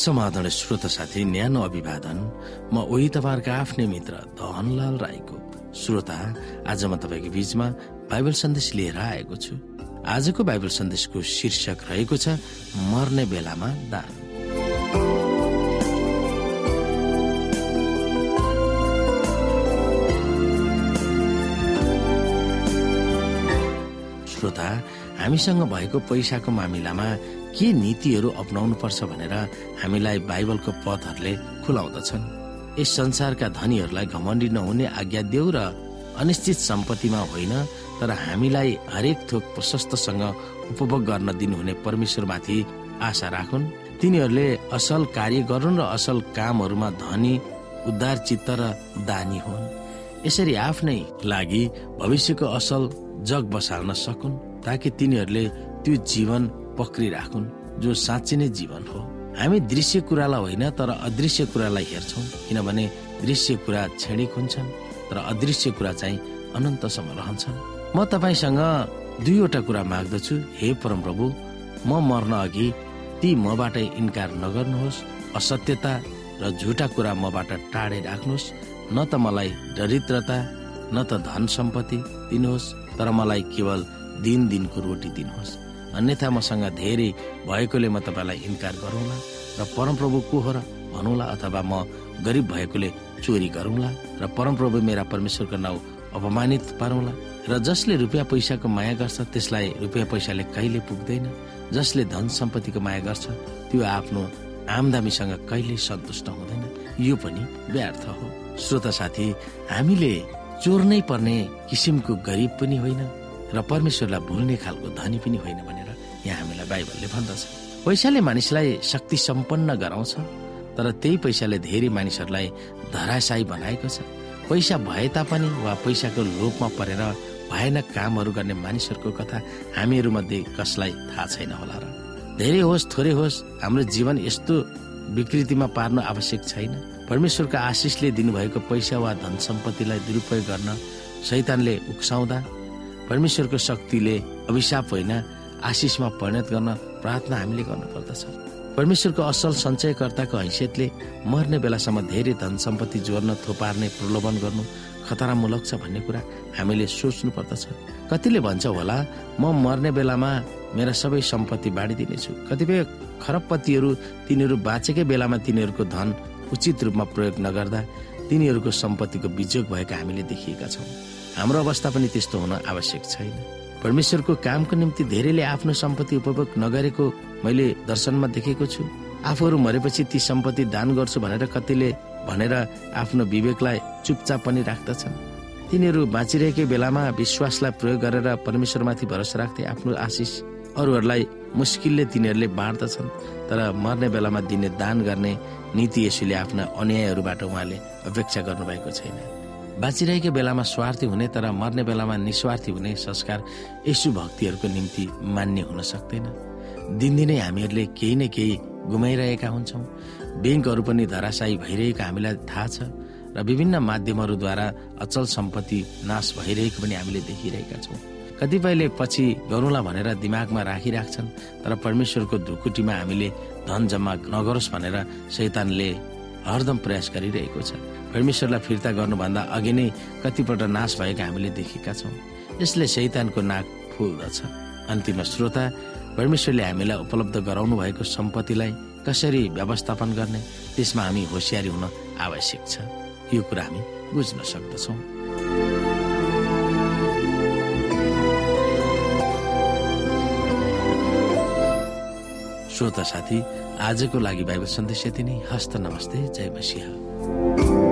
समाधान श्रोत साथी न्यानो अभिवादन। म उही तपाईँहरूका आफ्नै मित्र धनलाल राईको श्रोता। आज म तपाईँको बीचमा बाइबल सन्देश लिएर आएको छु। आजको बाइबल सन्देशको शीर्षक रहेको छ मर्ने बेलामा दान। श्रोता हामीसँग भएको पैसाको मामिलामा के नीतिहरू अप्नाउनु पर्छ भनेर हामीलाई बाइबलको पथहरूले खुलाउँदछन्। यस संसारका धनीहरूलाई घमण्डी नहुने आज्ञा देऊ र अनिश्चित सम्पत्तिमा होइन तर हामीलाई हरेक थोक प्रशस्तसँग उपभोग गर्न दिनुहुने परमेश्वरमाथि आशा राखुन्। तिनीहरूले असल कार्य गरून् र असल कामहरूमा धनी उद्धार चित्त र दानी हुन्। यसरी आफ्नै लागि भविष्यको असल जग बसाल्न सकुन् ताकि तिनीहरूले त्यो जीवन पक्रिराखुन् जो साँच्ची नै जीवन हो। हामी दृश्य कुरालाई होइन तर अदृश्य कुरालाई हेर्छौँ किनभने दृश्य कुरा क्षणिक हुन्छन् तर अदृश्य कुरा चाहिँ अनन्तसम्म रहन्छन्। म तपाईँसँग दुईवटा कुरा माग्दछु। हे परमप्रभु म मर्न अघि ती मबाट इन्कार नगर्नुहोस् असत्यता र झुटा कुरा मबाट टाढे राख्नुहोस् न त मलाई दरिद्रता न त धन सम्पत्ति दिनुहोस् तर मलाई केवल दिन दिनको रोटी दिनुहोस्। अन्यथा मसँग धेरै भएकोले म तपाईँलाई इन्कार गरौँला र परमप्रभु को हो र भनौँला अथवा म गरिब भएकोले चोरी गरौँला र परमप्रभु मेरा परमेश्वरको नाउँ अपमानित पारौँला र जसले रुपियाँ पैसाको माया गर्छ त्यसलाई रुपियाँ पैसाले कहिले पुग्दैन। जसले धन सम्पत्तिको माया गर्छ त्यो आफ्नो आमदामीसँग कहिले सन्तुष्ट हुँदैन। यो पनि व्यर्थ हो। श्रोत साथी हामीले चोर्नै पर्ने किसिमको गरिब पनि होइन र परमेश्वरलाई भुल्ने खालको धनी पनि होइन भनेर यहाँ हामीलाई बाइबलले भन्दछ। पैसाले मानिसलाई शक्ति सम्पन्न गराउँछ तर त्यही पैसाले धेरै मानिसहरूलाई धराशायी बनाएको छ। पैसा भए तापनि वा पैसाको लोभमा परेर भएन कामहरू गर्ने मानिसहरूको कथा हामीहरू मध्ये कसलाई थाहा छैन होला र? धेरै होस् थोरै होस् हाम्रो जीवन यस्तो विकृतिमा पार्नु आवश्यक छैन। परमेश्वरको आशिषले दिनुभएको पैसा वा धन सम्पत्तिलाई दुरुपयोग गर्न शैतानले उक्साउँदा परमेश्वरको शक्तिले अभिशाप होइन आशिषमा परिणत गर्न प्रार्थना हामीले गर्नुपर्दछ। परमेश्वरको असल सञ्चयकर्ताको हैसियतले मर्ने बेलासम्म धेरै धन सम्पत्ति जोड्न थोपार्ने प्रलोभन गर्नु खतरामूलक छ भन्ने कुरा हामीले सोच्नु पर्दछ कतिले भन्छ होला म मर्ने बेलामा मेरा सबै सम्पत्ति बाँडिदिनेछु। कतिपय खरबपतिहरू तिनीहरू बाँचेकै बेलामा तिनीहरूको धन उचित रूपमा प्रयोग नगर्दा तिनीहरूको सम्पत्तिको बिजोग भएका हामीले देखिएका छौँ। हाम्रो अवस्था पनि त्यस्तो हुन आवश्यक छैन। परमेश्वरको कामको निम्ति धेरैले आफ्नो सम्पत्ति उपभोग नगरेको मैले दर्शनमा देखेको छु। आफूहरू मरेपछि ती सम्पत्ति दान गर्छु भनेर कतिले भनेर आफ्नो विवेकलाई चुपचाप पनि राख्दछन्। तिनीहरू बाँचिरहेकै बेलामा विश्वासलाई प्रयोग गरेर परमेश्वरमाथि भरोसा राख्थे आफ्नो आशिष। अरूहरूलाई मुस्किलले तिनीहरूले बाँड्दछन् तर मर्ने बेलामा दिने दान गर्ने नीति यसुले आफ्ना अन्यायहरूबाट उहाँले अपेक्षा गर्नुभएको छैन। बाँचिरहेको बेलामा स्वार्थी हुने तर मर्ने बेलामा निस्वार्थी हुने संस्कार यसु भक्तिहरूको निम्ति मान्य हुन सक्दैन। दिनदिनै हामीहरूले केही न केही गुमाइरहेका हुन्छौँ। ब्याङ्कहरू पनि धराशायी भइरहेको हामीलाई थाहा छ र विभिन्न माध्यमहरूद्वारा अचल सम्पत्ति नाश भइरहेको पनि हामीले देखिरहेका छौँ। कतिपयले पछि गरौँला भनेर दिमागमा राखिराख्छन् तर परमेश्वरको धुकुटीमा हामीले धन जम्मा नगरोस् भनेर शैतानले हरदम प्रयास गरिरहेको छ। परमेश्वरलाई फिर्ता गर्नुभन्दा अघि नै कतिपल्ट नाश भएका हामीले देखेका छौँ। यसले शैतानको नाक फुल्दछ। अन्तिम श्रोता परमेश्वरले हामीलाई उपलब्ध गराउनु भएको सम्पत्तिलाई कसरी व्यवस्थापन गर्ने त्यसमा हामी होसियारी हुन आवश्यक छ। यो कुरा हामी बुझ्न सक्दछौँ। श्रोता साथी आजको लागि बाइबल सन्देश यति नै। हस्त नमस्ते। जय मसिंह।